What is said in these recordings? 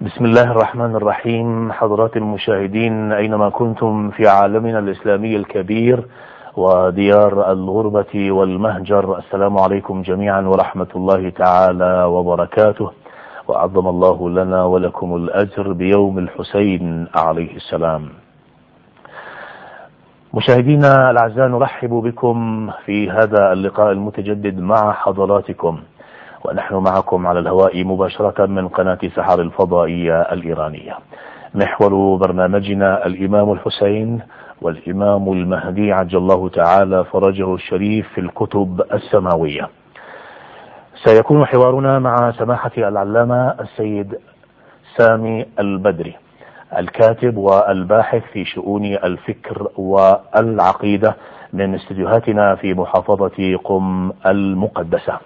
بسم الله الرحمن الرحيم حضرات المشاهدين أينما كنتم في عالمنا الإسلامي الكبير وديار الغربة والمهجر السلام عليكم جميعا ورحمة الله تعالى وبركاته وعظم الله لنا ولكم الأجر بيوم الحسين عليه السلام مشاهدينا الأعزاء نرحب بكم في هذا اللقاء المتجدد مع حضراتكم ونحن معكم على الهواء مباشرة من قناة سحر الفضائية الإيرانية. محور برنامجنا الإمام الحسين والإمام المهدي عجل الله تعالى فرجه الشريف في الكتب السماوية. سيكون حوارنا مع سماحة العلامة السيد سامي البدري الكاتب والباحث في شؤون الفكر والعقيدة من استديوهاتنا في محافظة قم المقدسة.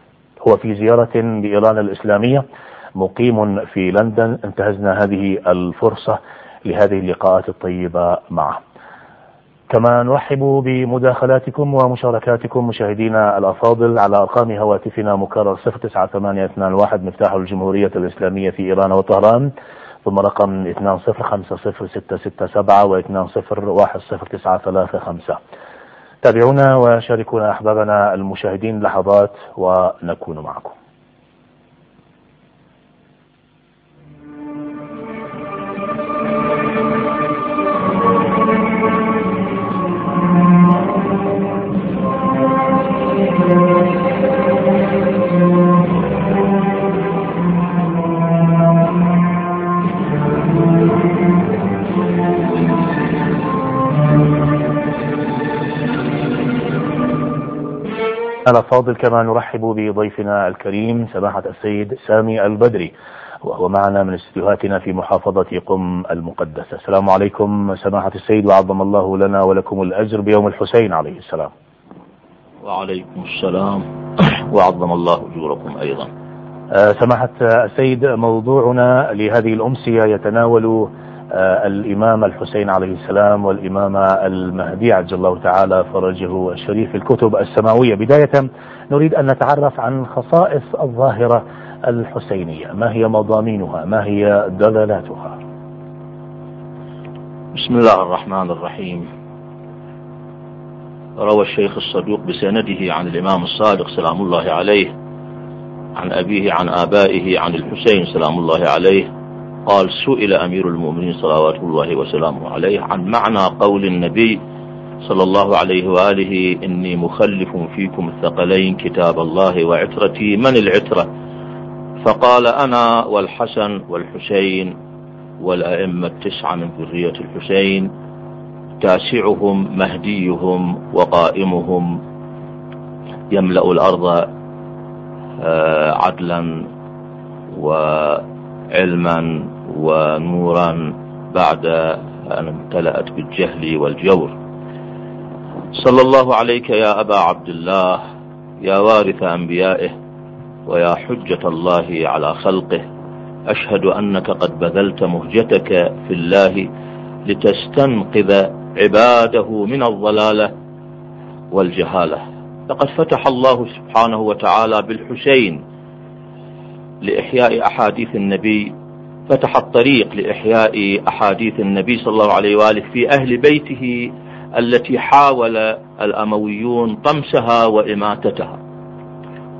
هو في زيارة بإيران الإسلامية مقيم في لندن. انتهزنا هذه الفرصة لهذه اللقاءات الطيبة معه. كما نرحب بمداخلاتكم ومشاركاتكم مشاهدينا الأفاضل على أرقام هواتفنا مكرر 09821 مفتاح الجمهورية الإسلامية في إيران وطهران ثم رقم 20506667 و 20109335 تابعونا وشاركونا أحبابنا المشاهدين لحظات ونكون معكم. الأفاضل كما نرحب بضيفنا الكريم سماحة السيد سامي البدري وهو معنا من استديوهاتنا في محافظة قم المقدسة. السلام عليكم سماحة السيد وعظم الله لنا ولكم الأجر بيوم الحسين عليه السلام. وعليكم السلام وعظم الله أجوركم أيضا. سماحة السيد موضوعنا لهذه الأمسية يتناول الإمام الحسين عليه السلام والإمام المهدي عجل الله تعالى فرجه الشريف الكتب السماوية. بداية نريد أن نتعرف عن خصائص الظاهرة الحسينية. ما هي مضامينها؟ ما هي دلالاتها؟ بسم الله الرحمن الرحيم. روى الشيخ الصدوق بسنده عن الإمام الصادق سلام الله عليه عن أبيه عن آبائه عن الحسين سلام الله عليه. قال سئل أمير المؤمنين صلوات الله وسلامه عليه عن معنى قول النبي صلى الله عليه وآله إني مخلف فيكم الثقلين كتاب الله وعترتي من العترة؟ فقال أنا والحسن والحسين والأئمة التسعة من ذرية الحسين تاسعهم مهديهم وقائمهم يملأ الأرض آه، عدلا وعلما ونورا بعد أن امتلأت بالجهل والجور. صلى الله عليك يا أبا عبد الله يا وارث أنبيائه ويا حجة الله على خلقه. أشهد أنك قد بذلت مهجتك في الله لتستنقذ عباده من الضلالة والجهالة. لقد فتح الله سبحانه وتعالى بالحسين لإحياء أحاديث النبي. فتح الطريق لإحياء أحاديث النبي صلى الله عليه وآله في أهل بيته التي حاول الأمويون طمسها وإماتتها.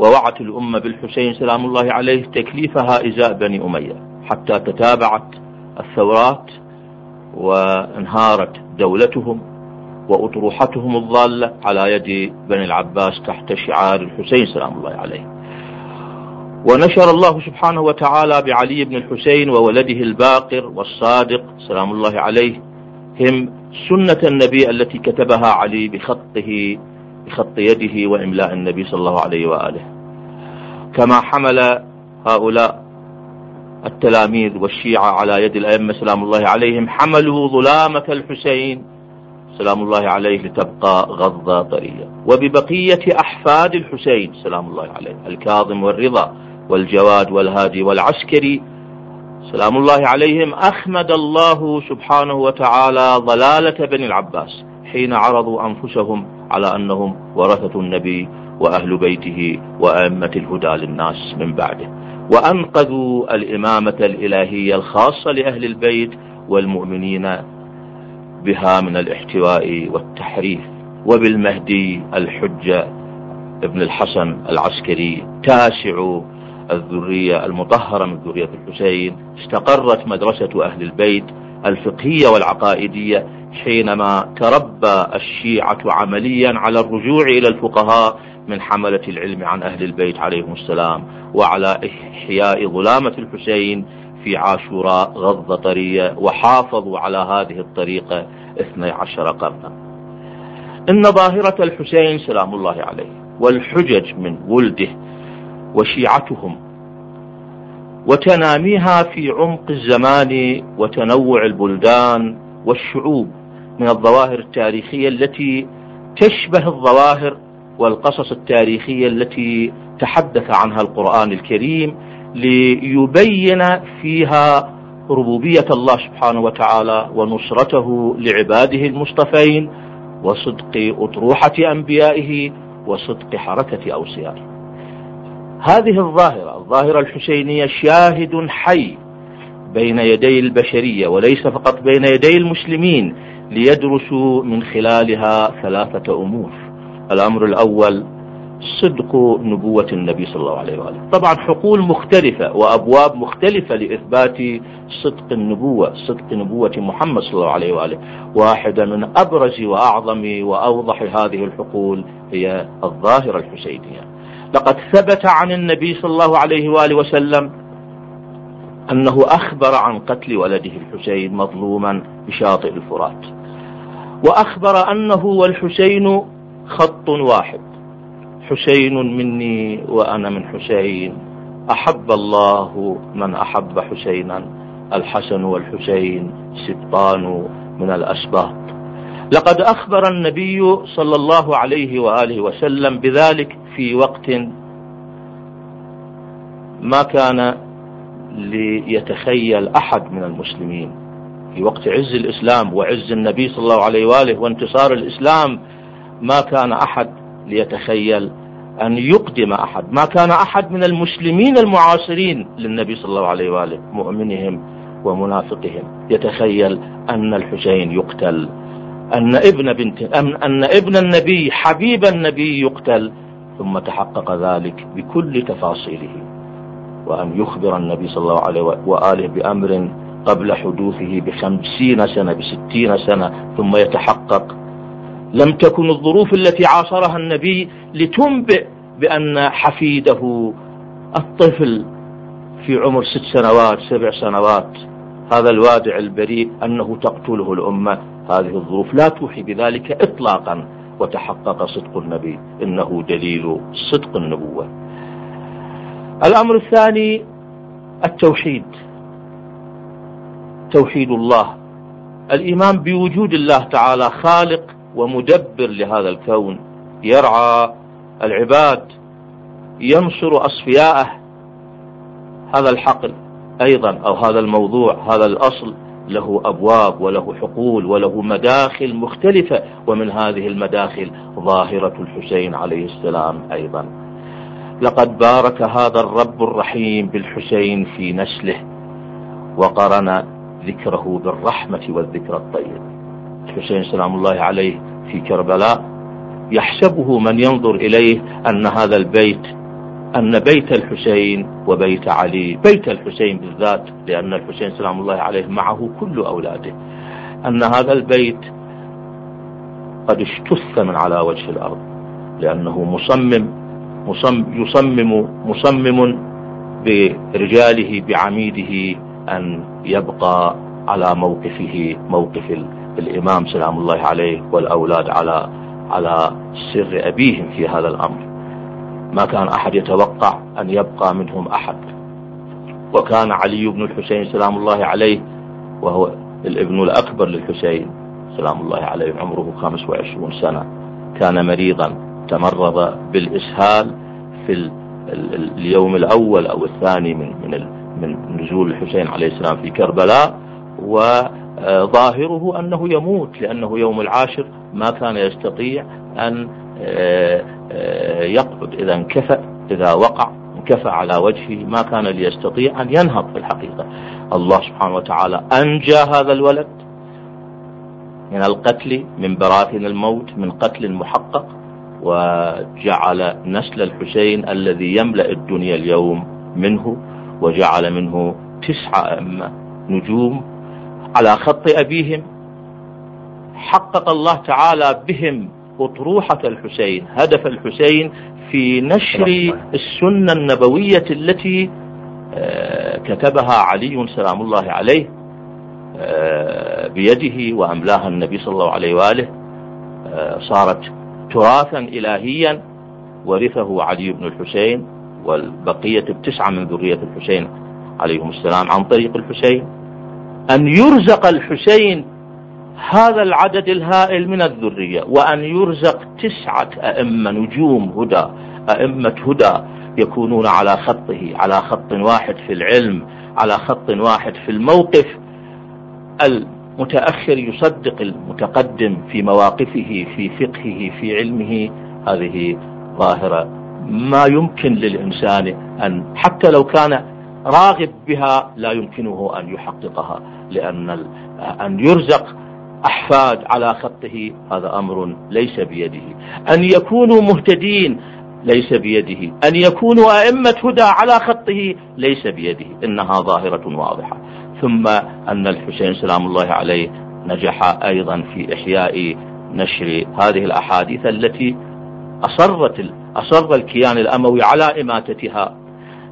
ووعت الأمة بالحسين سلام الله عليه تكليفها إزاء بني أمية حتى تتابعت الثورات وانهارت دولتهم وأطروحتهم الضالة على يد بني العباس تحت شعار الحسين سلام الله عليه. ونشر الله سبحانه وتعالى بعلي بن الحسين وولده الباقر والصادق سلام الله عليه. هم سنة النبي التي كتبها علي بخطه بخط يده وإملاء النبي صلى الله عليه وآله. كما حمل هؤلاء التلاميذ والشيعة على يد الأئمة سلام الله عليهم حملوا ظلامة الحسين سلام الله عليه لتبقى غضة طرية وببقية أحفاد الحسين سلام الله عليه الكاظم والرضا. والجواد والهادي والعسكري. سلام الله عليهم. أخمد الله سبحانه وتعالى ضلالة بني العباس حين عرضوا أنفسهم على أنهم ورثة النبي وأهل بيته وأئمة الهدى للناس من بعده. وأنقذوا الإمامة الإلهية الخاصة لأهل البيت والمؤمنين بها من الاحتواء والتحريف. وبالمهدي الحجة ابن الحسن العسكري تاسع الذرية المطهرة من ذرية الحسين استقرت مدرسة أهل البيت الفقهية والعقائدية حينما تربى الشيعة عمليا على الرجوع إلى الفقهاء من حملة العلم عن أهل البيت عليهم السلام وعلى إحياء ظلامة الحسين في عاشوراء غض طرية وحافظوا على هذه الطريقة 12 قرنا. إن ظاهرة الحسين سلام الله عليه والحجج من ولده وشيعتهم. وتناميها في عمق الزمان وتنوع البلدان والشعوب من الظواهر التاريخية التي تشبه الظواهر والقصص التاريخية التي تحدث عنها القرآن الكريم ليبين فيها ربوبية الله سبحانه وتعالى ونصرته لعباده المصطفين وصدق أطروحة أنبيائه وصدق حركة أوصيائه هذه الظاهرة الظاهرة الحسينية شاهد حي بين يدي البشرية وليس فقط بين يدي المسلمين ليدرسوا من خلالها ثلاثة أمور. الأمر الأول صدق نبوة النبي صلى الله عليه وآله. طبعا حقول مختلفة وأبواب مختلفة لإثبات صدق النبوة صدق نبوة محمد صلى الله عليه وآله. واحدة من أبرز وأعظم وأوضح هذه الحقول هي الظاهرة الحسينية. لقد ثبت عن النبي صلى الله عليه وآله وسلم أنه أخبر عن قتل ولده الحسين مظلوما بشاطئ الفرات. وأخبر أنه والحسين خط واحد. حسين مني وأنا من حسين. أحب الله من أحب حسينا. الحسن والحسين سبطان من الأسباط. لقد أخبر النبي صلى الله عليه وآله وسلم بذلك في وقت ما كان ليتخيل أحد من المسلمين. في وقت عز الإسلام وعز النبي صلى الله عليه وآله وانتصار الإسلام ما كان أحد ليتخيل أن يقدم أحد. ما كان أحد من المسلمين المعاصرين للنبي صلى الله عليه وآله مؤمنهم ومنافقهم. يتخيل أن الحسين يقتل أن ابن بنت أن ابن النبي حبيب النبي يقتل. ثم تحقق ذلك بكل تفاصيله. وأن يخبر النبي صلى الله عليه وآله بأمر قبل حدوثه بخمسين سنة بستين سنة ثم يتحقق. لم تكن الظروف التي عاصرها النبي لتنبئ بأن حفيده الطفل في عمر ست سنوات سبع سنوات. هذا الوادع البريء أنه تقتله الأمة. هذه الظروف لا توحي بذلك إطلاقا. وتحقق صدق النبي. إنه دليل صدق النبوة. الأمر الثاني التوحيد. توحيد الله. الإيمان بوجود الله تعالى خالق ومدبر لهذا الكون. يرعى العباد ينصر أصفياءه. هذا الحقل أيضا أو هذا الموضوع هذا الأصل. له أبواب وله حقول وله مداخل مختلفة ومن هذه المداخل ظاهرة الحسين عليه السلام أيضا. لقد بارك هذا الرب الرحيم بالحسين في نسله وقرن ذكره بالرحمة والذكر الطيب. الحسين سلام الله عليه في كربلاء يحسبه من ينظر إليه أن هذا البيت أن بيت الحسين وبيت علي بيت الحسين بالذات لأن الحسين سلام الله عليه معه كل أولاده. أن هذا البيت قد اجتث من على وجه الأرض لأنه مصمم, مصمم يصمم مصمم برجاله بعميده أن يبقى على موقفه موقف الإمام سلام الله عليه والأولاد على على سر أبيهم في هذا الأمر. ما كان أحد يتوقع أن يبقى منهم أحد. وكان علي بن الحسين سلام الله عليه وهو الابن الأكبر للحسين سلام الله عليه عمره 25 سنة. كان مريضا تمرض بالإسهال في اليوم الأول أو الثاني من من من نزول الحسين عليه السلام في كربلاء. وظاهره أنه يموت لأنه يوم العاشر ما كان يستطيع أن يقعد إذا انكفأ إذا وقع انكفأ على وجهه ما كان ليستطيع أن ينهض في الحقيقة. الله سبحانه وتعالى أنجى هذا الولد من القتل من براثن الموت من قتل محقق وجعل نسل الحسين الذي يملأ الدنيا اليوم منه وجعل منه تسعة نجوم على خط أبيهم. حقق الله تعالى بهم أطروحة الحسين هدف الحسين في نشر السنة النبوية التي آه، كتبها علي سلام الله عليه آه، بيده وأملاها النبي صلى الله عليه وآله آه، صارت تراثا إلهيا ورثه علي بن الحسين والبقية التسعة من ذرية الحسين عليهم السلام عن طريق الحسين. أن يرزق الحسين هذا العدد الهائل من الذرية وأن يرزق تسعة أئمة نجوم هدى أئمة هدى يكونون على خطه على خط واحد في العلم على خط واحد في الموقف. المتأخر يصدق المتقدم في مواقفه في فقهه في علمه. هذه ظاهرة. ما يمكن للإنسان أن حتى لو كان راغب بها لا يمكنه أن يحققها لأن أن يرزق أحفاد على خطه هذا أمر ليس بيده. أن يكونوا مهتدين ليس بيده. أن يكونوا أئمة هدى على خطه ليس بيده. إنها ظاهرة واضحة. ثم أن الحسين سلام الله عليه نجح أيضا في إحياء نشر هذه الأحاديث التي أصرت أصر الكيان الأموي على إماتتها.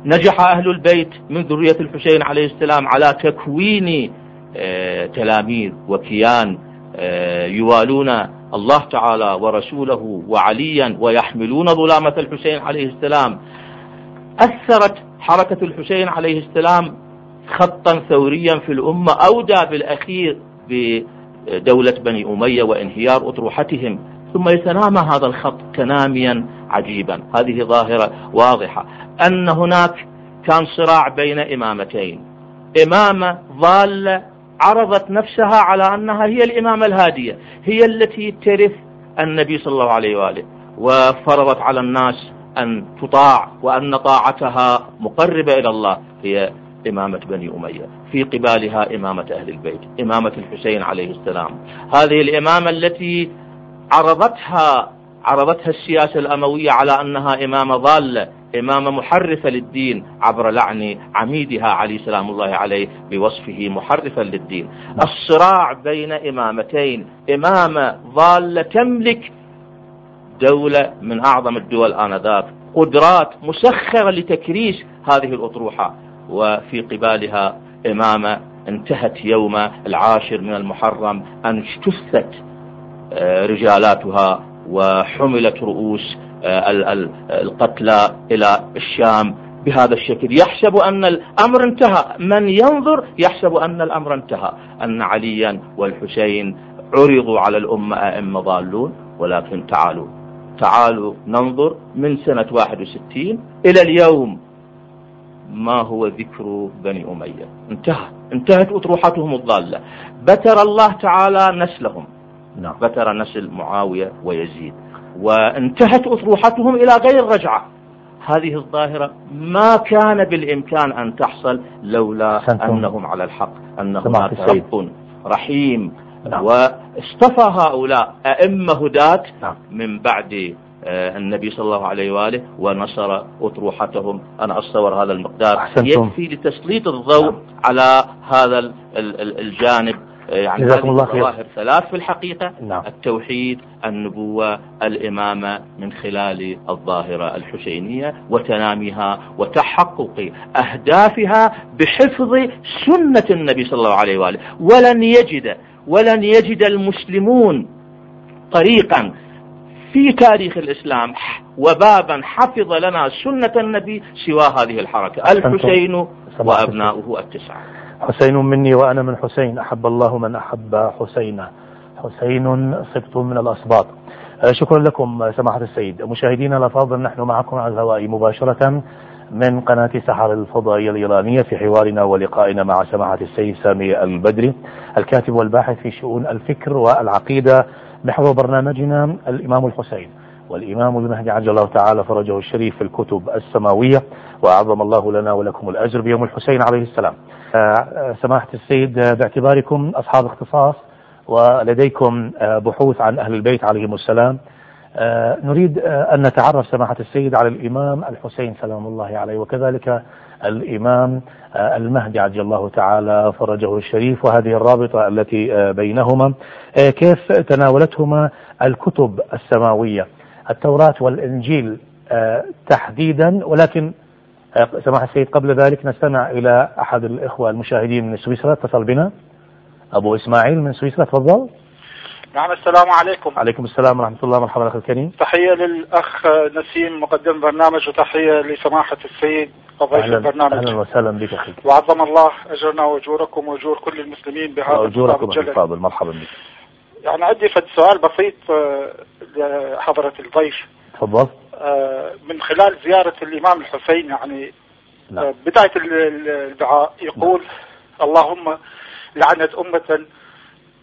نجح أهل البيت من ذرية الحسين عليه السلام على تكوين تلاميذ وكيان آه، يوالون الله تعالى ورسوله وعليا ويحملون ظلامة الحسين عليه السلام. أثرت حركة الحسين عليه السلام خطا ثوريا في الأمة أودى بالأخير بدولة بني أمية وانهيار أطروحتهم ثم يتنامى هذا الخط تناميا عجيبا. هذه ظاهرة واضحة أن هناك كان صراع بين إمامتين إمامة ضالة عرضت نفسها على أنها هي الإمامة الهادية هي التي ترث النبي صلى الله عليه وآله وفرضت على الناس أن تطاع وأن طاعتها مقربة إلى الله هي إمامة بني أمية في قبالها إمامة أهل البيت إمامة الحسين عليه السلام. هذه الإمامة التي عرضتها عرضتها السياسة الأموية على أنها إمامة ضالة إمامة محرفة للدين عبر لعن عميدها علي سلام الله عليه بوصفه محرفا للدين. الصراع بين إمامتين إمامة ضالة تملك دولة من أعظم الدول آنذاك قدرات مسخرة لتكريس هذه الأطروحة وفي قبالها إمامة انتهت يوم العاشر من المحرم أن اجتثت آه، رجالاتها وحملت رؤوس آه، القتلى إلى الشام بهذا الشكل. يحسب أن الأمر انتهى. من ينظر يحسب أن الأمر انتهى. أن عليا والحسين عرضوا على الأمة أئمة ضالون. ولكن تعالوا تعالوا ننظر من سنة 61 إلى اليوم. ما هو ذكر بني أمية؟ انتهى. انتهت أطروحتهم الضالة. بتر الله تعالى نسلهم. نعم. بتر نسل معاوية ويزيد وانتهت أطروحتهم إلى غير رجعة هذه الظاهرة ما كان بالإمكان أن تحصل لولا سنتم. أنهم على الحق أن هناك رب رحيم نعم. واصطفى هؤلاء أئمة هداة نعم. من بعد آه، النبي صلى الله عليه وآله ونصر أطروحتهم أنا أتصور هذا المقدار أحسنتم. يكفي لتسليط الضوء نعم. على هذا الجانب يعني جزاكم الله خير. ظواهر ثلاث في الحقيقة. نعم. التوحيد النبوة الإمامة من خلال الظاهرة الحسينية وتناميها وتحقق أهدافها بحفظ سنة النبي صلى الله عليه وآله. ولن يجد ولن يجد المسلمون طريقا في تاريخ الإسلام وبابا حفظ لنا سنة النبي سوى هذه الحركة. الحسين وأبناؤه التسعة. حسين مني وأنا من حسين. أحب الله من أحب حسينا حسين سبط من الأسباط شكرا لكم سماحة السيد. مشاهدينا الأفاضل نحن معكم على الهواء مباشرة من قناة سحر الفضائية الإيرانية في حوارنا ولقائنا مع سماحة السيد سامي البدري الكاتب والباحث في شؤون الفكر والعقيدة محور برنامجنا الإمام الحسين. والإمام المهدي عجل الله تعالى فرجه الشريف في الكتب السماوية وأعظم الله لنا ولكم الأجر بيوم الحسين عليه السلام. سماحة السيد باعتباركم أصحاب اختصاص ولديكم بحوث عن أهل البيت عليهم السلام. آه، نريد آه، أن نتعرف سماحة السيد على الإمام الحسين سلام الله عليه وكذلك الإمام آه، المهدي عجل الله تعالى فرجه الشريف وهذه الرابطة التي بينهما. كيف تناولتهما الكتب السماوية؟ التوراة والإنجيل تحديدا ولكن سماحة السيد قبل ذلك نستمع إلى أحد الإخوة المشاهدين من سويسرا. اتصل بنا أبو إسماعيل من سويسرا تفضل. نعم السلام عليكم. عليكم السلام ورحمة الله مرحبا أخي الكريم. تحية للأخ نسيم مقدم برنامج وتحية لسماحة السيد ضيف البرنامج. أهلا وسهلا بك أخي. وعظم الله أجرنا وأجوركم وأجور كل المسلمين بهذا أجوركم أخي الفاضل مرحبا بك. يعني عندي فد سؤال بسيط آه، لحضرة الضيف. تفضل آه، من خلال زيارة الإمام الحسين يعني نعم. آه، بداية الدعاء يقول نعم. اللهم لعنت أمة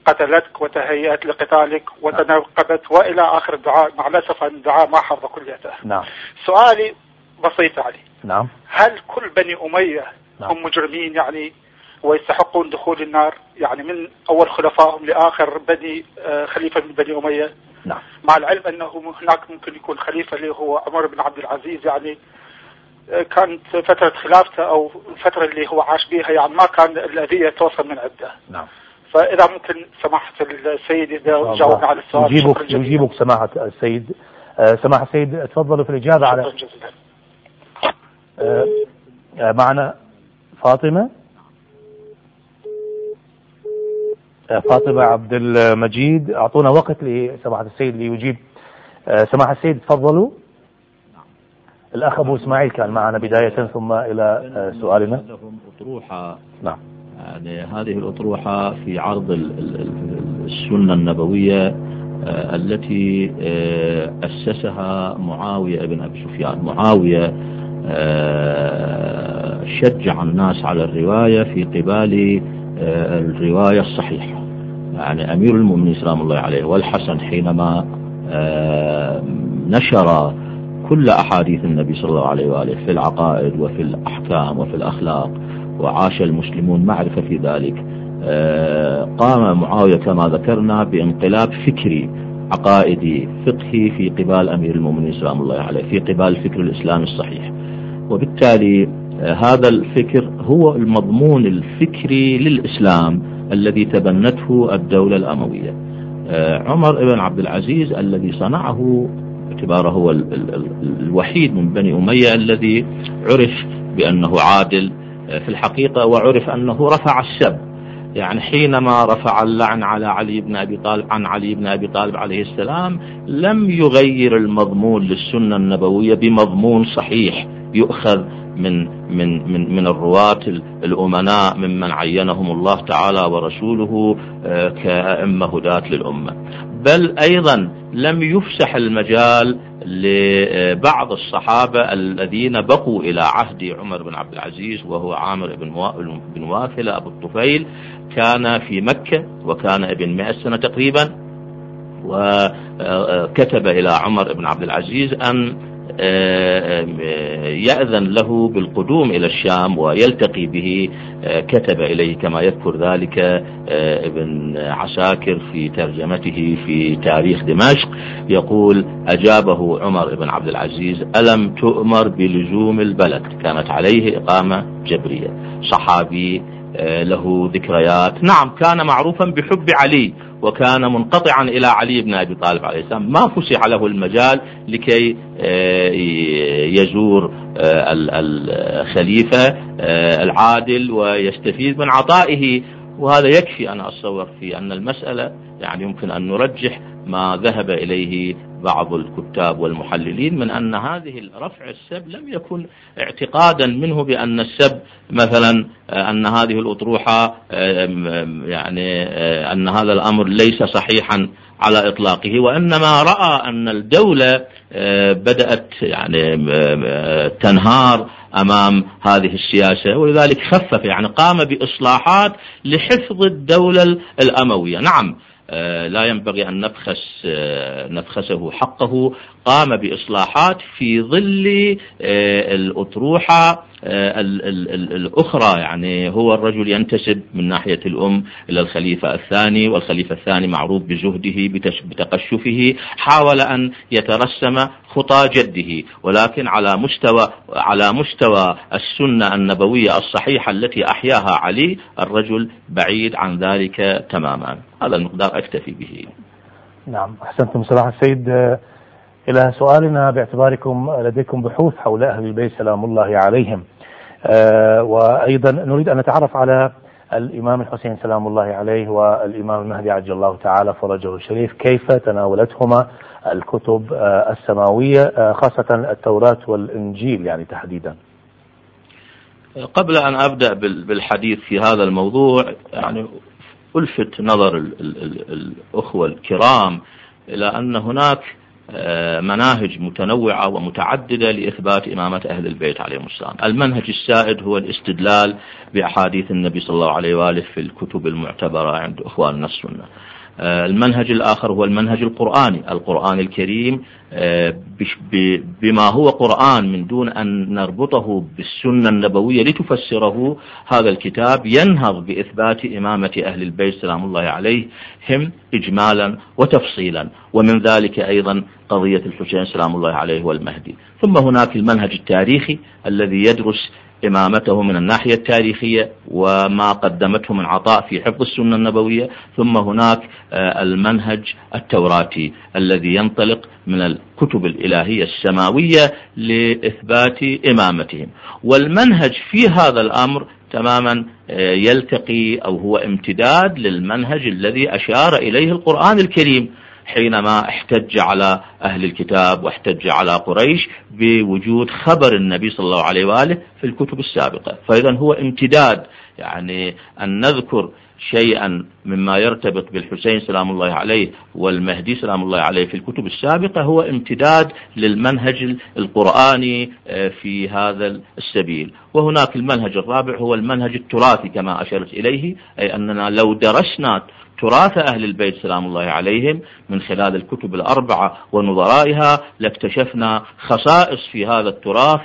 قتلتك وتهيأت لقتالك وتنقبت وإلى آخر الدعاء مع الأسف أن الدعاء ما حفظ كليته. نعم. سؤالي بسيط علي. نعم. هل كل بني أمية نعم. هم مجرمين يعني ويستحقون دخول النار يعني من أول خلفائهم لآخر بني آه، خليفة من بني أمية؟ نعم. مع العلم أنه هناك ممكن يكون خليفة اللي هو عمر بن عبد العزيز يعني آه، كانت فترة خلافته أو الفترة اللي هو عاش بها يعني ما كان الأذية توصل من عنده نعم. فإذا ممكن سماحة السيد إذا جاوبنا على السؤال. يجيبك, يجيبك سماحة السيد. آه، سماحة السيد تفضلوا في الإجابة على جزيلا. آه، معنا فاطمة. فاطمة عبد المجيد. أعطونا وقت لسماحة السيد ليجيب سماحة السيد تفضلوا. الأخ أبو إسماعيل كان معنا بداية ثم إلى سؤالنا. لهم أطروحة. نعم. يعني هذه الأطروحة في عرض السنة النبوية آه، التي آه، أسسها معاوية بن أبي سفيان. معاوية آه، شجع الناس على الرواية في قبال الرواية الصحيحة. يعني أمير المؤمنين سلام الله عليه والحسن حينما نشر كل أحاديث النبي صلى الله عليه وآله في العقائد وفي الأحكام وفي الأخلاق وعاش المسلمون معرفة في ذلك آه، قام معاوية كما ذكرنا بانقلاب فكري عقائدي فقهي في قبال أمير المؤمنين سلام الله عليه في قبال الفكر الإسلامي الصحيح. وبالتالي آه، هذا الفكر هو المضمون الفكري للإسلام الذي تبنته الدولة الأموية. آه، عمر بن عبد العزيز الذي صنعه باعتباره هو الوحيد من بني أمية الذي عرف بأنه عادل في الحقيقة وعرف أنه رفع السب يعني حينما رفع اللعن على علي بن أبي طالب عن علي بن أبي طالب عليه السلام لم يغير المضمون للسنة النبوية بمضمون صحيح. يؤخذ من من من من الرواة الأمناء ممن عينهم الله تعالى ورسوله آه، كأئمة هداة للأمة. بل أيضا لم يفسح المجال لبعض الصحابة الذين بقوا إلى عهد عمر بن عبد العزيز وهو عامر بن واثلة أبو الطفيل كان في مكة وكان ابن مئة سنة تقريبا وكتب إلى عمر بن عبد العزيز أن يأذن له بالقدوم إلى الشام ويلتقي به كتب إليه كما يذكر ذلك ابن عساكر في ترجمته في تاريخ دمشق. يقول أجابه عمر بن عبد العزيز ألم تؤمر بلزوم البلد؟ كانت عليه إقامة جبرية. صحابي له ذكريات. نعم كان معروفا بحب علي وكان منقطعا إلى علي بن أبي طالب عليه السلام. ما فسح له المجال لكي آه، يزور آه، الخليفة آه، العادل ويستفيد من عطائه. وهذا يكفي أنا أتصور في أن المسألة يعني يمكن أن نرجح ما ذهب إليه بعض الكتاب والمحللين من أن هذه رفع السب لم يكن اعتقادا منه بأن السب مثلا آه، أن هذه الأطروحة آه، يعني آه، أن هذا الأمر ليس صحيحا على إطلاقه وإنما رأى أن الدولة بدأت يعني تنهار أمام هذه السياسة ولذلك خفف يعني قام بإصلاحات لحفظ الدولة الأموية. نعم لا ينبغي أن نبخس آه، نبخسه حقه قام بإصلاحات في ظل آه، الأطروحة الأخرى. يعني هو الرجل ينتسب من ناحية الأم إلى الخليفة الثاني والخليفة الثاني معروف بزهده بتقشفه حاول أن يترسم خطى جده. ولكن على مستوى على مستوى السنة النبوية الصحيحة التي أحياها علي الرجل بعيد عن ذلك تماما. هذا المقدار أكتفي به. نعم أحسنتم صلاح السيد. إلى سؤالنا باعتباركم لديكم بحوث حول أهل البيت سلام الله عليهم. آه، وأيضا نريد أن نتعرف على الإمام الحسين سلام الله عليه والإمام المهدي عجل الله تعالى فرجه الشريف كيف تناولتهما الكتب آه، السماوية آه، خاصة التوراة والإنجيل يعني تحديدا؟ قبل أن أبدأ بالحديث في هذا الموضوع يعني ألفت نظر الأخوة الكرام إلى أن هناك مناهج متنوعة ومتعددة لإثبات إمامة أهل البيت عليهم السلام. المنهج السائد هو الاستدلال بأحاديث النبي صلى الله عليه وآله في الكتب المعتبرة عند إخواننا السنة. آه، المنهج الآخر هو المنهج القرآني. القرآن الكريم آه، بما هو قرآن من دون أن نربطه بالسنة النبوية لتفسره هذا الكتاب ينهض بإثبات إمامة أهل البيت سلام الله عليهم إجمالا وتفصيلا. ومن ذلك أيضا قضية الحسين سلام الله عليه والمهدي. ثم هناك المنهج التاريخي الذي يدرس إمامته من الناحية التاريخية وما قدمته من عطاء في حفظ السنة النبوية ثم هناك آه، المنهج التوراتي الذي ينطلق من الكتب الإلهية السماوية لإثبات إمامتهم. والمنهج في هذا الأمر تماما آه، يلتقي أو هو امتداد للمنهج الذي أشار إليه القرآن الكريم. حينما احتج على أهل الكتاب واحتج على قريش بوجود خبر النبي صلى الله عليه وآله في الكتب السابقة. فإذا هو امتداد يعني أن نذكر شيئا مما يرتبط بالحسين سلام الله عليه والمهدي سلام الله عليه في الكتب السابقة هو امتداد للمنهج القرآني آه، في هذا السبيل. وهناك المنهج الرابع هو المنهج التراثي كما أشرت إليه أي أننا لو درسنا تراث أهل البيت سلام الله عليهم من خلال الكتب الأربعة ونظرائها لاكتشفنا خصائص في هذا التراث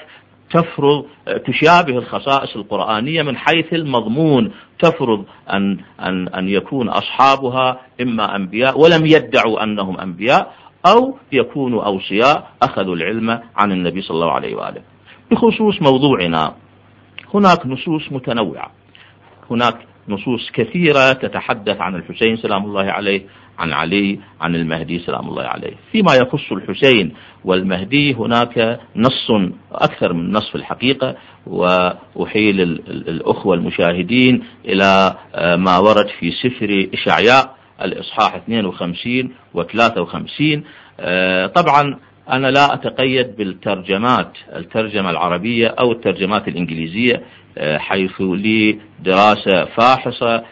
تفرض تشابه الخصائص القرآنية من حيث المضمون تفرض أن, أن, أن يكون أصحابها إما أنبياء ولم يدعوا أنهم أنبياء أو يكونوا أوصياء أخذوا العلم عن النبي صلى الله عليه وآله. بخصوص موضوعنا هناك نصوص متنوعة. هناك نصوص كثيرة تتحدث عن الحسين سلام الله عليه عن علي عن المهدي سلام الله عليه. فيما يخص الحسين والمهدي هناك نص أكثر من نص في الحقيقة وأحيل الأخوة المشاهدين إلى آه، ما ورد في سفر إشعياء الإصحاح 52 و 53 آه، طبعا أنا لا أتقيد بالترجمات الترجمة العربية أو الترجمات الإنجليزية حيث لي دراسة فاحصة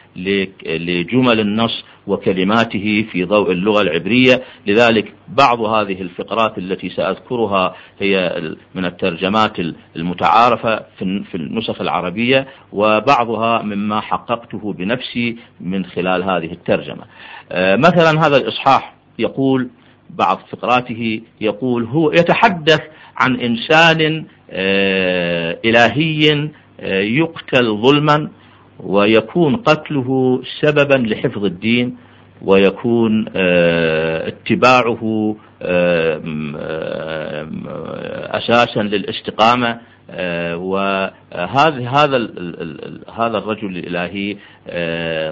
لجمل النص وكلماته في ضوء اللغة العبرية. لذلك بعض هذه الفقرات التي سأذكرها هي من الترجمات المتعارفة في النسخ العربية وبعضها مما حققته بنفسي من خلال هذه الترجمة. آه، مثلا هذا الإصحاح يقول بعض فقراته يقول هو يتحدث عن إنسان آه، إلهي يقتل ظلما ويكون قتله سببا لحفظ الدين ويكون آه، اتباعه أساسا للاستقامة وهذا هذا هذا الرجل الإلهي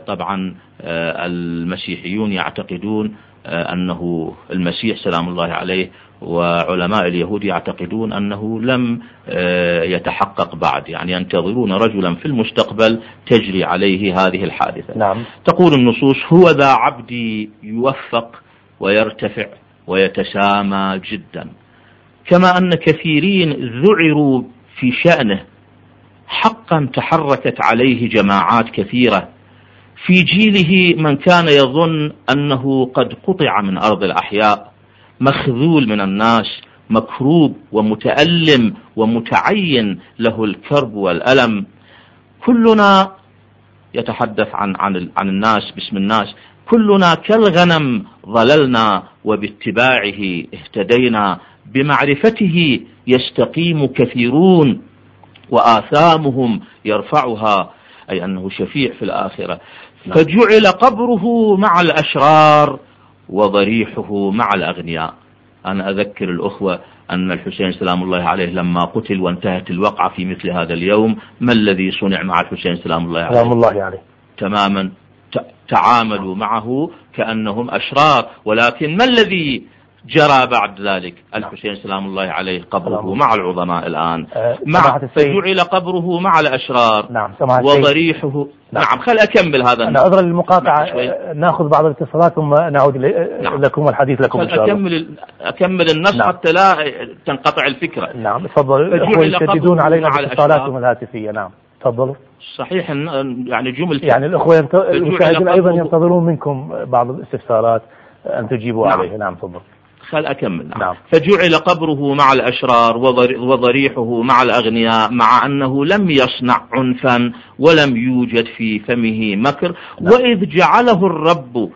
طبعا المسيحيون يعتقدون آه، أنه المسيح سلام الله عليه وعلماء اليهود يعتقدون أنه لم آه، يتحقق بعد. يعني ينتظرون رجلا في المستقبل تجري عليه هذه الحادثة. نعم. تقول النصوص هو ذا عبدي يوفق ويرتفع ويتسامى جدا. كما أن كثيرين ذعروا في شأنه. حقا تحركت عليه جماعات كثيرة. في جيله من كان يظن أنه قد قطع من أرض الأحياء. مخذول من الناس مكروب ومتألم ومتعين له الكرب والألم. كلنا يتحدث عن عن عن الناس باسم الناس. كلنا كالغنم ظللنا وباتباعه اهتدينا. بمعرفته يستقيم كثيرون وآثامهم يرفعها أي أنه شفيع في الآخرة. نعم. فجعل قبره مع الأشرار. وضريحه مع الأغنياء. أنا أذكر الأخوة أن الحسين سلام الله عليه لما قتل وانتهت الوقعة في مثل هذا اليوم ما الذي صنع مع الحسين سلام الله عليه؟ سلام الله عليه. تماما تعاملوا معه كأنهم أشرار ولكن ما الذي جرى بعد ذلك. الحسين سلام الله عليه قبره مع العظماء الآن. أه مع فجعل قبره مع الأشرار. نعم وضريحه. نعم, نعم خل أكمل هذا. أنا عذرا للمقاطعة أه، نأخذ بعض الاتصالات ثم نعود نعم. لكم والحديث لكم إن شاء الله. أكمل أكمل النص نعم. حتى لا تنقطع الفكرة. نعم تفضل. الأخوة يشددون علينا باتصالاتهم الهاتفية. نعم تفضلوا. صحيح يعني جمل يعني الأخوة ينت... المشاهدين أيضا ينتظرون منكم بعض الاستفسارات أن تجيبوا نعم. عليه. نعم تفضل. خل أكمل نعم. فجعل قبره مع الأشرار وضريحه مع الأغنياء مع أنه لم يصنع عنفا ولم يوجد في فمه مكر نعم. وإذ جعله الرب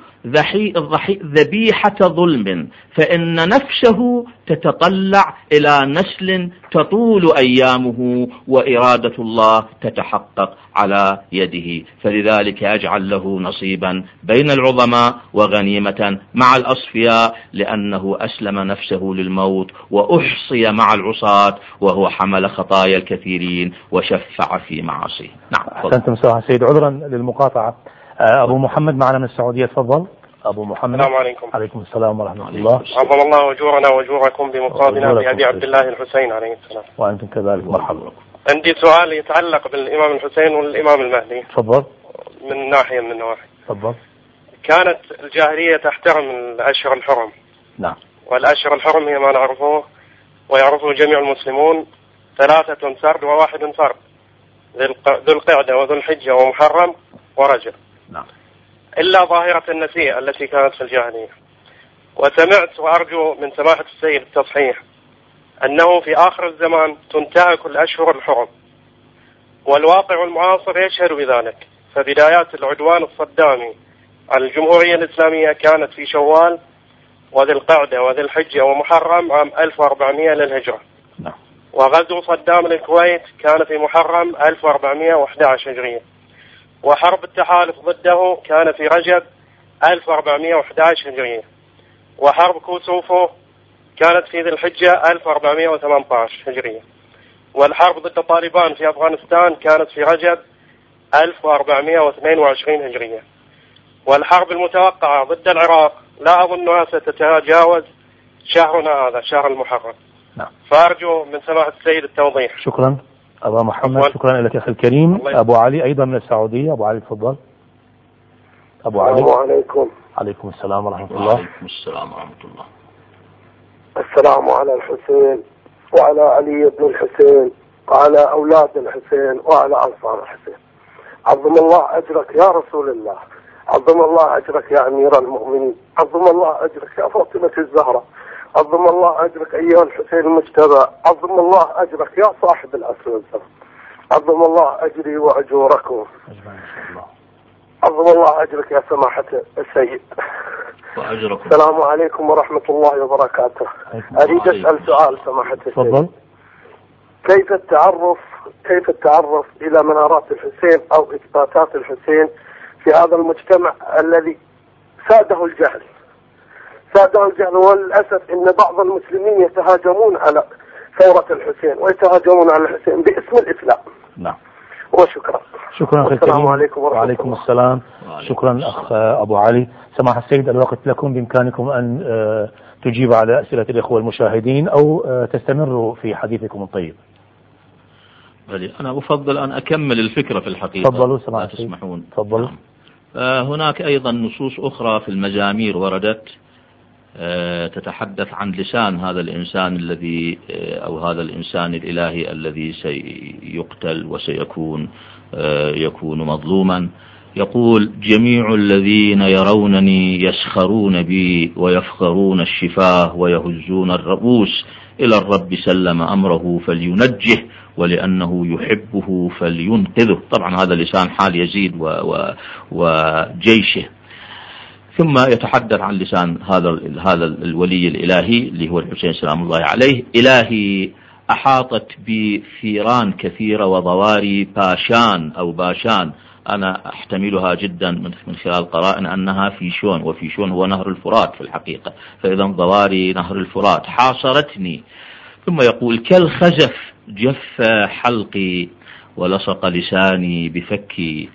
ذبيحة ظلم فإن نفسه تتطلع إلى نسل تطول أيامه وإرادة الله تتحقق على يده. فلذلك أجعل له نصيبا بين العظماء وغنيمة مع الأصفياء لأنه أسلم نفسه للموت وأحصي مع العصاة وهو حمل خطايا الكثيرين وشفع في معاصيه. نعم أحسنتم سيد. عذرا للمقاطعة. أبو محمد معنا من السعودية تفضل. أبو محمد. السلام عليكم. عليكم السلام ورحمة الله. عظم الله أجورنا وأجوركم بمقابلة بأبي عبد الله الحسين عليه السلام. وأنتم كذلك. مرحبا. عندي سؤال يتعلق بالإمام الحسين والإمام المهدي. تفضل. من ناحية من النواحي تفضل. كانت الجاهلية تحترم الأشهر الحرم. نعم. والأشهر الحرم هي ما نعرفه ويعرفه جميع المسلمون. ثلاثة سرد وواحد فرد ذو القعدة وذو الحجة ومحرم ورجب. نعم. إلا ظاهرة النسيء التي كانت في الجاهلية. وسمعت وأرجو من سماحة السيد التصحيح أنه في آخر الزمان تنتهك الأشهر الحرم. والواقع المعاصر يشهد بذلك. فبدايات العدوان الصدامي على الجمهورية الإسلامية كانت في شوال وذي القعدة وذي الحجة ومحرم عام 1400 للهجرة. نعم. وغزو صدام للكويت كان في محرم 1411 هجرية. وحرب التحالف ضده كان في رجب 1411 هجرية. وحرب كوسوفو كانت في ذي الحجة 1418 هجرية. والحرب ضد طالبان في أفغانستان كانت في رجب 1422 هجرية. والحرب المتوقعة ضد العراق لا أظنها ستتجاوز شهرنا هذا شهر المحرم. نعم. فأرجو من سماحة السيد التوضيح. شكرا. أبا محمد شكرا لك أخي الكريم أبو علي أيضا من السعودية. أبو علي تفضل. أبو علي. السلام عليكم. عليكم السلام ورحمة الله. وعليكم السلام ورحمة الله. السلام على الحسين وعلى علي بن الحسين وعلى أولاد الحسين وعلى أنصار الحسين. عظم الله أجرك يا رسول الله. عظم الله أجرك يا أمير المؤمنين. عظم الله أجرك يا فاطمة الزهرة. عظم الله أجرك أيها الحسين المجتبى. عظم الله أجرك يا صاحب العصر عظم الله أجري وأجوركم عظم الله أجرك يا سماحة السيد. وأجركم. السلام عليكم ورحمة الله وبركاته. أريد أسأل سؤال سماحة السيد. تفضل. كيف التعرف كيف التعرف إلى منارات الحسين أو إثباتات الحسين في هذا المجتمع الذي ساده الجهل؟ ساده الجهل وللأسف أن بعض المسلمين يتهاجمون على ثورة الحسين ويتهاجمون على الحسين باسم الإسلام. نعم. وشكرا. شكرا أخي السلام عليكم ورحمة وعليكم الله. السلام. شكرا أخ أبو علي. سماحة السيد الوقت لكم بإمكانكم أن آه، تجيب على أسئلة الإخوة المشاهدين أو آه، تستمروا في حديثكم الطيب. أنا أفضل أن أكمل الفكرة في الحقيقة. تفضلوا سماحة تسمحون. تفضلوا. نعم. آه، هناك أيضا نصوص أخرى في المزامير وردت. تتحدث عن لسان هذا الإنسان الذي آه، أو هذا الإنسان الإلهي الذي سيقتل وسيكون يكون مظلوما. يقول جميع الذين يرونني يسخرون بي ويفخرون الشفاه ويهزون الرؤوس إلى الرب سلم أمره فلينجه ولأنه يحبه فلينقذه. طبعا هذا لسان حال يزيد وجيشه. ثم يتحدث عن لسان هذا هذا الولي الإلهي اللي هو الحسين سلام الله عليه. إلهي أحاطت بثيران كثيرة وضواري باشان أو باشان. أنا أحتملها جدا من خلال قرائن أنها في شون وفي شون هو نهر الفرات في الحقيقة. فإذا ضواري نهر الفرات. حاصرتني. ثم يقول كالخزف جف حلقي ولصق لساني بفكي.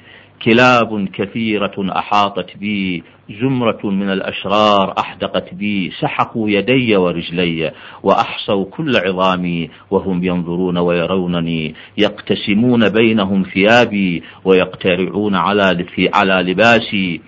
كلاب كثيرة أحاطت بي زمرة من الأشرار أحدقت بي سحقوا يدي ورجلي وأحصوا كل عظامي وهم ينظرون ويرونني يقتسمون بينهم ثيابي ويقترعون على على لباسي.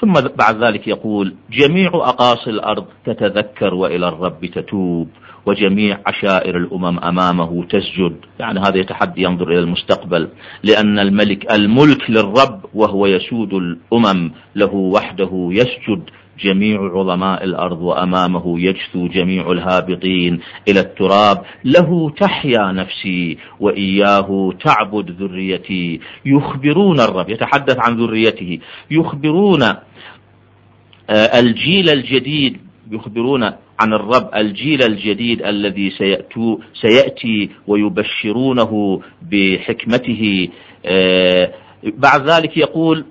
ثم بعد ذلك يقول جميع أقاصي الأرض تتذكر وإلى الرب تتوب. وجميع عشائر الأمم أمامه تسجد. يعني هذا يتحدي ينظر إلى المستقبل. لأن الملك الملك للرب وهو يسود الأمم له وحده يسجد. جميع عظماء الأرض وأمامه يجثو جميع الهابطين إلى التراب. له تحيا نفسي وإياه تعبد ذريتي. يخبرون الرب يتحدث عن ذريته. يخبرون آه، الجيل الجديد يخبرون عن الرب الجيل الجديد الذي سيأتو سيأتي ويبشرونه بحكمته. آه، بعد ذلك يقول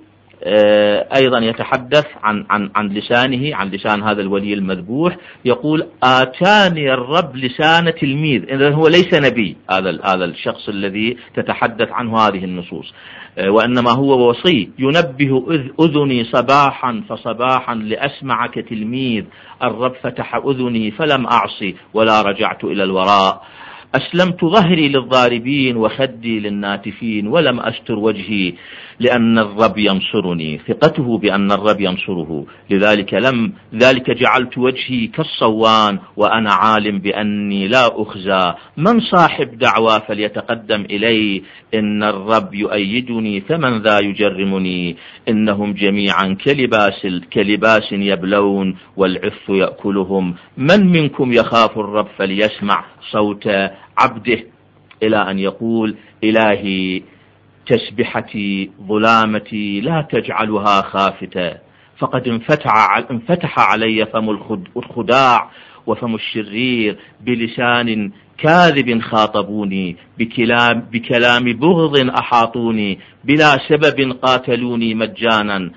أيضا يتحدث عن, عن, عن لسانه عن لسان هذا الولي المذبوح يقول آتاني الرب لسان تلميذ. إذا هو ليس نبي هذا هذا الشخص الذي تتحدث عنه هذه النصوص. آه، وإنما هو وصي ينبه أذني صباحا فصباحا لأسمع كتلميذ الرب فتح أذني فلم أعصي ولا رجعت إلى الوراء. أسلمت ظهري للضاربين وخدي للناتفين ولم أستر وجهي لأن الرب ينصرني. ثقته بأن الرب ينصره. لذلك لم ذلك جعلت وجهي كالصوان وأنا عالم بأني لا أخزى. من صاحب دعوى فليتقدم إلي. إن الرب يؤيدني فمن ذا يجرمني. إنهم جميعا كلباس, كلباس يبلون والعف يأكلهم. من منكم يخاف الرب فليسمع صوت عبده إلى أن يقول إلهي تسبحتي ظلامتي لا تجعلها خافتة فقد انفتح, علي فم الخداع وفم الشرير بلسان كاذب خاطبوني بكلام, بكلام بغض أحاطوني بلا سبب قاتلوني مجانا.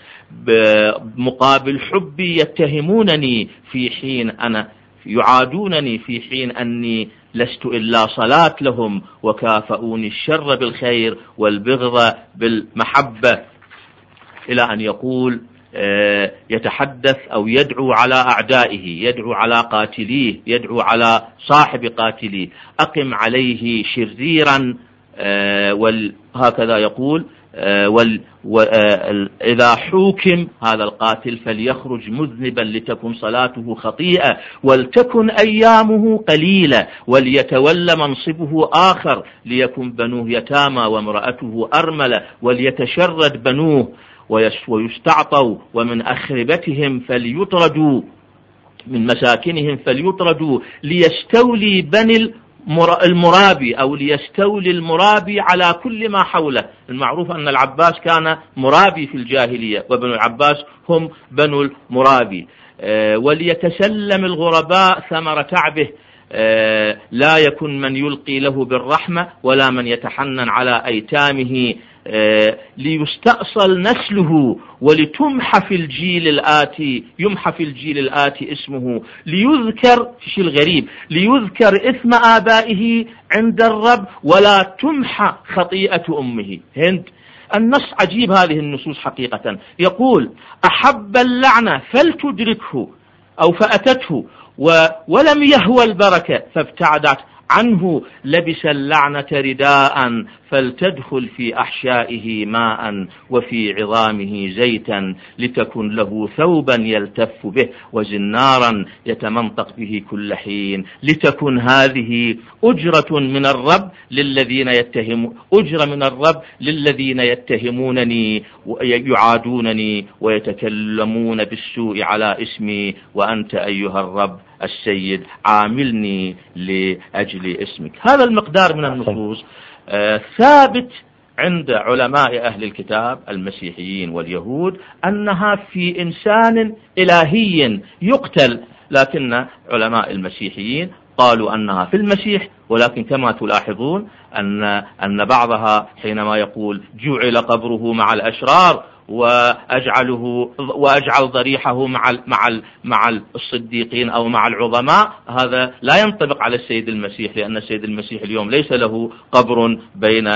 مقابل حبي يتهمونني في حين أنا يعادونني في حين أني لست إلا صلاة لهم وكافؤوني الشر بالخير والبغض بالمحبة. إلى أن يقول آه، يتحدث أو يدعو على أعدائه يدعو على قاتليه يدعو على صاحب قاتليه أقم عليه شريرا آه، وهكذا يقول آه، إذا حوكم هذا القاتل فليخرج مذنبا لتكن صلاته خطيئة ولتكن أيامه قليلة وليتولى منصبه آخر ليكن بنوه يتامى وامرأته أرملة وليتشرد بنوه ويستعطوا ومن أخربتهم فليطردوا من مساكنهم فليطردوا ليستولي بني المرابي أو ليستولي المرابي على كل ما حوله. المعروف أن العباس كان مرابي في الجاهلية وبنو العباس هم بنو المرابي. آه، وليتسلم الغرباء ثمر تعبه آه، لا يكن من يلقي له بالرحمة ولا من يتحنن على أيتامه. ليستأصل نسله ولتمحى في الجيل الآتي يمحى في الجيل الآتي اسمه ليذكر في الغريب ليذكر إثم آبائه عند الرب ولا تمحى خطيئة أمه. هند النص عجيب هذه النصوص حقيقة. يقول أحب اللعنة فلتدركه أو فأتته ولم يهوى البركة فابتعدت عنه لبس اللعنة رداء فلتدخل في أحشائه ماء وفي عظامه زيتا لتكن له ثوبا يلتف به وزنارا يتمنطق به كل حين لتكن هذه أجرة من الرب للذين يتهم أجرة من الرب للذين يتهمونني ويعادونني ويتكلمون بالسوء على اسمي وأنت أيها الرب السيد عاملني لأجل اسمك. هذا المقدار من النصوص آه، ثابت عند علماء أهل الكتاب المسيحيين واليهود أنها في إنسان إلهي يقتل لكن علماء المسيحيين قالوا أنها في المسيح ولكن كما تلاحظون أن, أن بعضها حينما يقول جعل قبره مع الأشرار واجعله وأجعل ضريحه مع مع مع الصديقين أو مع العظماء. هذا لا ينطبق على السيد المسيح لأن السيد المسيح اليوم ليس له قبر بين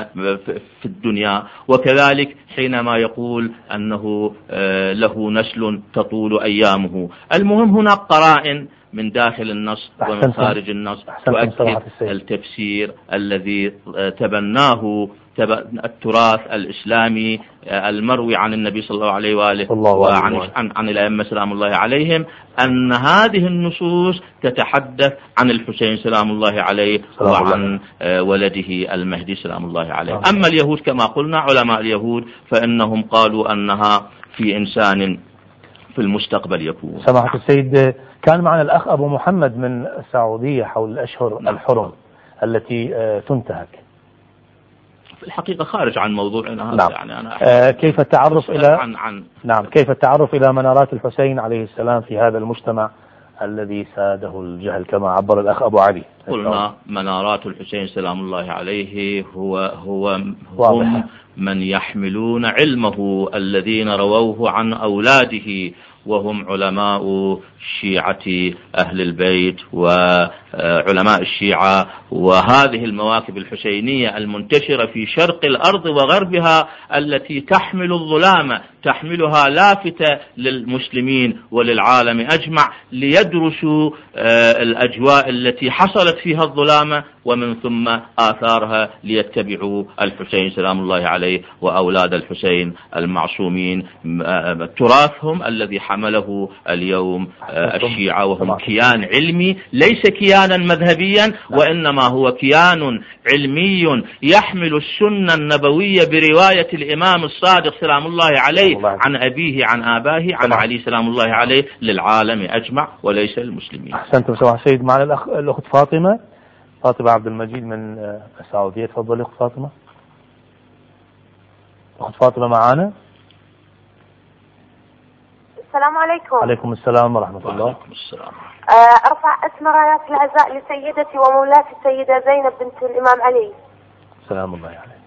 في الدنيا. وكذلك حينما يقول أنه آه، له نسل تطول أيامه. المهم هناك قرائن من داخل النص ومن خارج النص. تؤكد التفسير الذي آه، تبناه التراث الإسلامي آه، المروي عن النبي صلى الله عليه وآله الله وعن عن, عن الأئمة سلام الله عليهم أن هذه النصوص تتحدث عن الحسين سلام الله عليه وعن آه، ولده المهدي سلام الله عليه. أما اليهود كما قلنا علماء اليهود فإنهم قالوا أنها في إنسان في المستقبل يكون. سماحة السيد كان معنا الأخ أبو محمد من السعودية حول الأشهر نعم. الحرم التي آه، تنتهك. في الحقيقة خارج عن موضوعنا هذا نعم. يعني أنا آه كيف التعرف إلى عن عن نعم كيف التعرف إلى منارات الحسين عليه السلام في هذا المجتمع الذي ساده الجهل كما عبر الأخ أبو علي قلنا منارات الحسين سلام الله عليه هو هو هم من يحملون علمه الذين رووه عن أولاده وهم علماء شيعة أهل البيت وعلماء الشيعة. وهذه المواكب الحسينية المنتشرة في شرق الأرض وغربها التي تحمل الظلام تحملها لافتة للمسلمين وللعالم أجمع ليدرسوا آه، الأجواء التي حصلت فيها الظلامة ومن ثم آثارها ليتبعوا الحسين سلام الله عليه وأولاد الحسين المعصومين. تراثهم الذي حمله اليوم الشيعة وهم كيان علمي ليس كيانا مذهبيا وإنما هو كيان علمي يحمل السنة النبوية برواية الإمام الصادق سلام الله عليه عن أبيه عن آباه عن علي سلام الله عليه للعالم أجمع وليس للمسلمين. أحسنتم سماحة سيد معنا الأخ الأخت فاطمة. فاطمة عبد المجيد من آه، السعودية تفضلي أخت فاطمة. أخت فاطمة معانا؟ السلام عليكم. عليكم السلام ورحمة الله. وعليكم السلام. آه، أرفع اسم رأيات العزاء لسيدتي ومولاتي السيدة زينب بنت الإمام علي. سلام الله عليه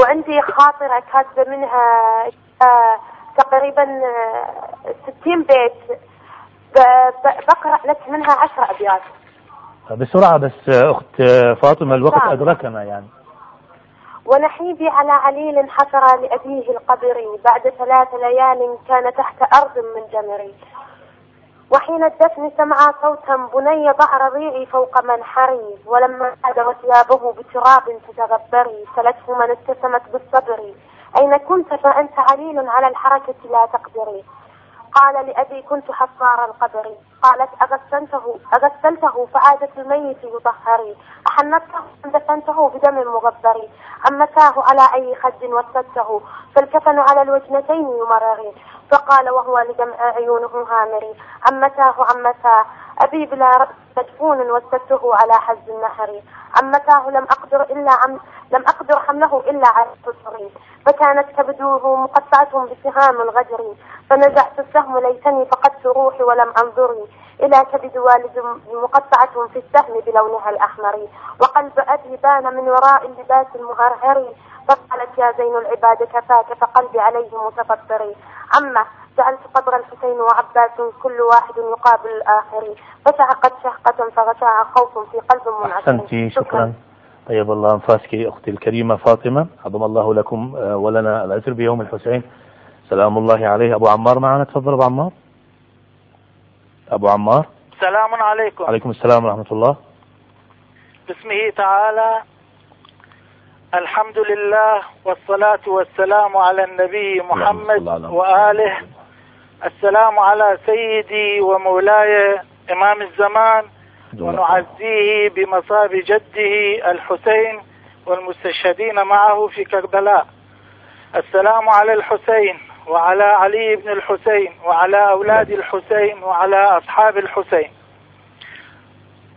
وعندي خاطرة كاتبة منها آه، تقريبا 60 بيت. بقرأ لك منها 10 أبيات. بسرعة بس أخت فاطمة الوقت نعم. أدركنا يعني؟ ونحيبي على عليل حفر لأبيه القبر بعد ثلاث ليال كان تحت أرض من جمري وحين الدفن سمع صوتا بني ضع رضيعي فوق منحري ولما عاد وثيابه بتراب تتغبري سلته من ابتسمت بالصبر. أين كنت؟ فأنت عليل على الحركة لا تقدري قال لأبي كنت حصار القبر. قالت أغسلته أغسلته فعادت الميت يطهري أحنته دفنته بدم مغبر. أمتاه على أي خد وسدته فالكفن على الوجنتين يمرغي فقال وهو لدمع عيونه هامري عمتاه عمتاه أبي بلا رأس مدفون وسدته على حز النهر. عمتاه لم أقدر إلا عم لم أقدر حمله إلا على التصري فكانت كبدوه مقطعة بسهام الغدر. فنزعت السهم ليتني فقدت روحي ولم أنظري إلى كبد والد مقطعة في السهم بلونها الأحمر. وقلب أبي بان من وراء اللباس المهرهر. فقالت يا زين العباد كفاك فقلبي عليه متفطر. عمه جعلت قبر الحسين وعباس كل واحد يقابل الآخر. فشهقت شهقة فغشاها خوف في قلب منعش أحسنتي شكرا. طيب الله أنفاسك أختي الكريمة فاطمة. عظم الله لكم آه، ولنا الأجر بيوم الحسين. سلام الله عليه. أبو عمار معنا تفضل أبو عمار. أبو عمار. سلام عليكم. عليكم السلام ورحمة الله. باسمه تعالى الحمد لله والصلاة والسلام على النبي محمد وآله. السلام على سيدي ومولاي إمام الزمان ونعزيه بمصاب جده الحسين والمستشهدين معه في كربلاء. السلام على الحسين. وعلى علي بن الحسين وعلى أولاد الحسين وعلى أصحاب الحسين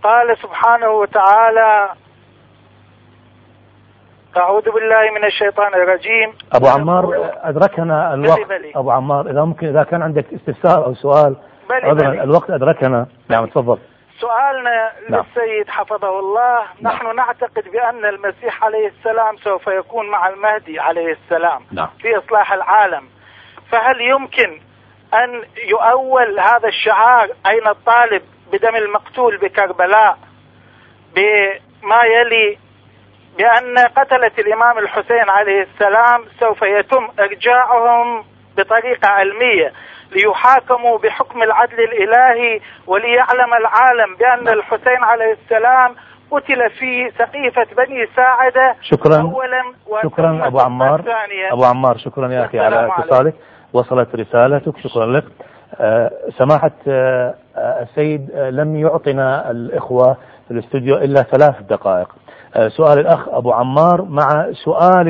قال سبحانه وتعالى أعوذ بالله من الشيطان الرجيم أبو عمار أدركنا الوقت بلي بلي. أبو عمار إذا ممكن إذا كان عندك استفسار أو سؤال بلي بلي. الوقت أدركنا نعم تفضل سؤالنا نعم. للسيد حفظه الله نعم. نحن نعتقد بأن المسيح عليه السلام سوف يكون مع المهدي عليه السلام نعم. في إصلاح العالم فهل يمكن أن يؤول هذا الشعار أين الطالب بدم المقتول بكربلاء بما يلي بأن قتلة الإمام الحسين عليه السلام سوف يتم إرجاعهم بطريقة علمية ليحاكموا بحكم العدل الإلهي وليعلم العالم بأن الحسين عليه السلام قتل في سقيفة بني ساعدة شكرا. أولا شكرا أبو عمار. أبو عمار شكرا يا أخي على اتصالك. وصلت رسالتك شكرا لك. أه سماحة أه السيد أه لم يعطنا الإخوة في الاستوديو إلا ثلاث دقائق. سؤال الأخ أبو عمار مع سؤال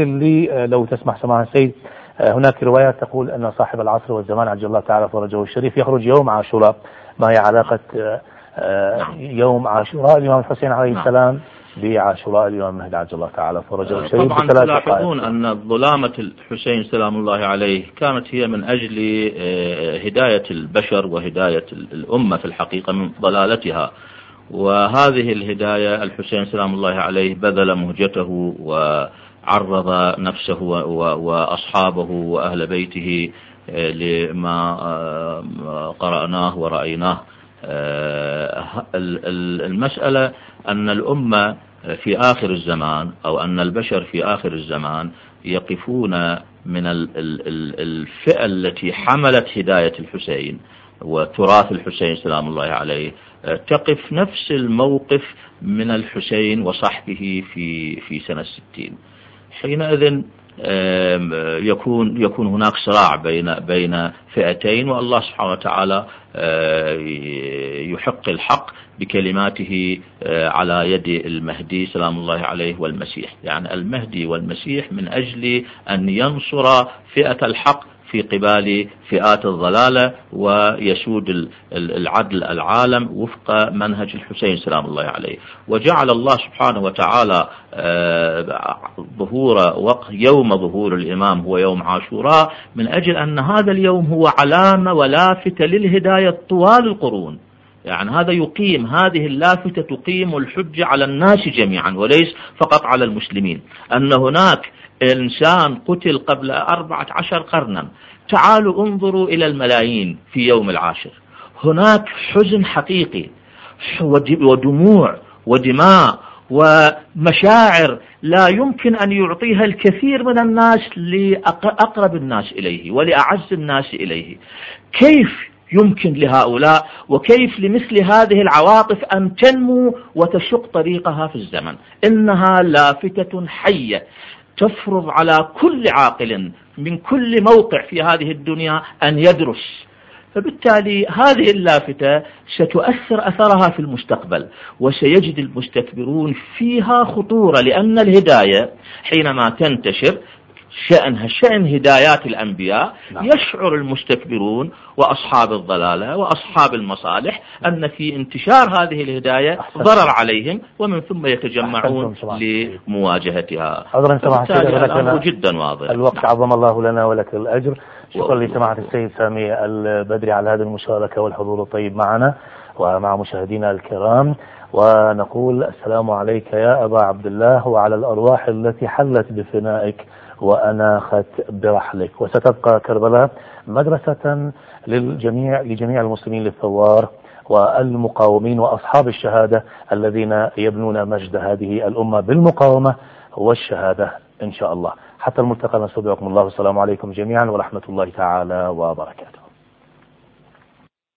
أه لو تسمح سماحة السيد. هناك روايات تقول أن صاحب العصر والزمان عجل الله تعالى فرجه الشريف يخرج يوم عاشوراء ما هي علاقة يوم عاشوراء الإمام الحسين عليه نعم. السلام؟ بعاشوراء الإمام المهدي عجل الله تعالى. فرجه الشريف طبعا تلاحظون أن ظلامة الحسين سلام الله عليه كانت هي من أجل هداية البشر وهداية الأمة في الحقيقة من ضلالتها. وهذه الهداية الحسين سلام الله عليه بذل مهجته وعرض نفسه وأصحابه وأهل بيته لما قرأناه ورأيناه. المسألة أن الأمة في آخر الزمان أو أن البشر في آخر الزمان يقفون من الفئة التي حملت هداية الحسين وتراث الحسين سلام الله عليه تقف نفس الموقف من الحسين وصحبه في في سنة الستين حينئذ يكون يكون هناك صراع بين بين فئتين والله سبحانه وتعالى يحق الحق بكلماته على يد المهدي سلام الله عليه والمسيح. يعني المهدي والمسيح من أجل أن ينصر فئة الحق في قبال فئات الضلالة ويسود العدل العالم وفق منهج الحسين سلام الله عليه. وجعل الله سبحانه وتعالى ظهور وقت يوم ظهور الإمام هو يوم عاشوراء من أجل أن هذا اليوم هو علامة ولافتة للهداية طوال القرون. يعني هذا يقيم هذه اللافتة تقيم الحجة على الناس جميعا وليس فقط على المسلمين. أن هناك إنسان قتل قبل أربعة عشر قرنا. تعالوا انظروا إلى الملايين في يوم العاشر. هناك حزن حقيقي ودموع ودماء ومشاعر لا يمكن أن يعطيها الكثير من الناس لأقرب الناس إليه ولأعز الناس إليه. كيف يمكن لهؤلاء وكيف لمثل هذه العواطف أن تنمو وتشق طريقها في الزمن؟ إنها لافتة حية. تفرض على كل عاقل من كل موقع في هذه الدنيا أن يدرس. فبالتالي هذه اللافتة ستؤثر أثرها في المستقبل وسيجد المستكبرون فيها خطورة لأن الهداية حينما تنتشر شأنها شأن هدايات الأنبياء نعم. يشعر المستكبرون وأصحاب الضلالة وأصحاب المصالح أن في انتشار هذه الهداية ضرر عليهم ومن ثم يتجمعون لمواجهتها. الأمر جدا واضح. الوقت نعم. عظم الله لنا ولك الأجر. شكرا لسماحة السيد سامي البدري على هذه المشاركة والحضور الطيب معنا ومع مشاهدينا الكرام. ونقول السلام عليك يا أبا عبد الله وعلى الأرواح التي حلت بفنائك. وأناخت برحلك. وستبقى كربلاء مدرسة للجميع لجميع المسلمين للثوار والمقاومين وأصحاب الشهادة الذين يبنون مجد هذه الأمة بالمقاومة والشهادة إن شاء الله. حتى الملتقى نستودعكم الله. والسلام عليكم جميعا ورحمة الله تعالى وبركاته.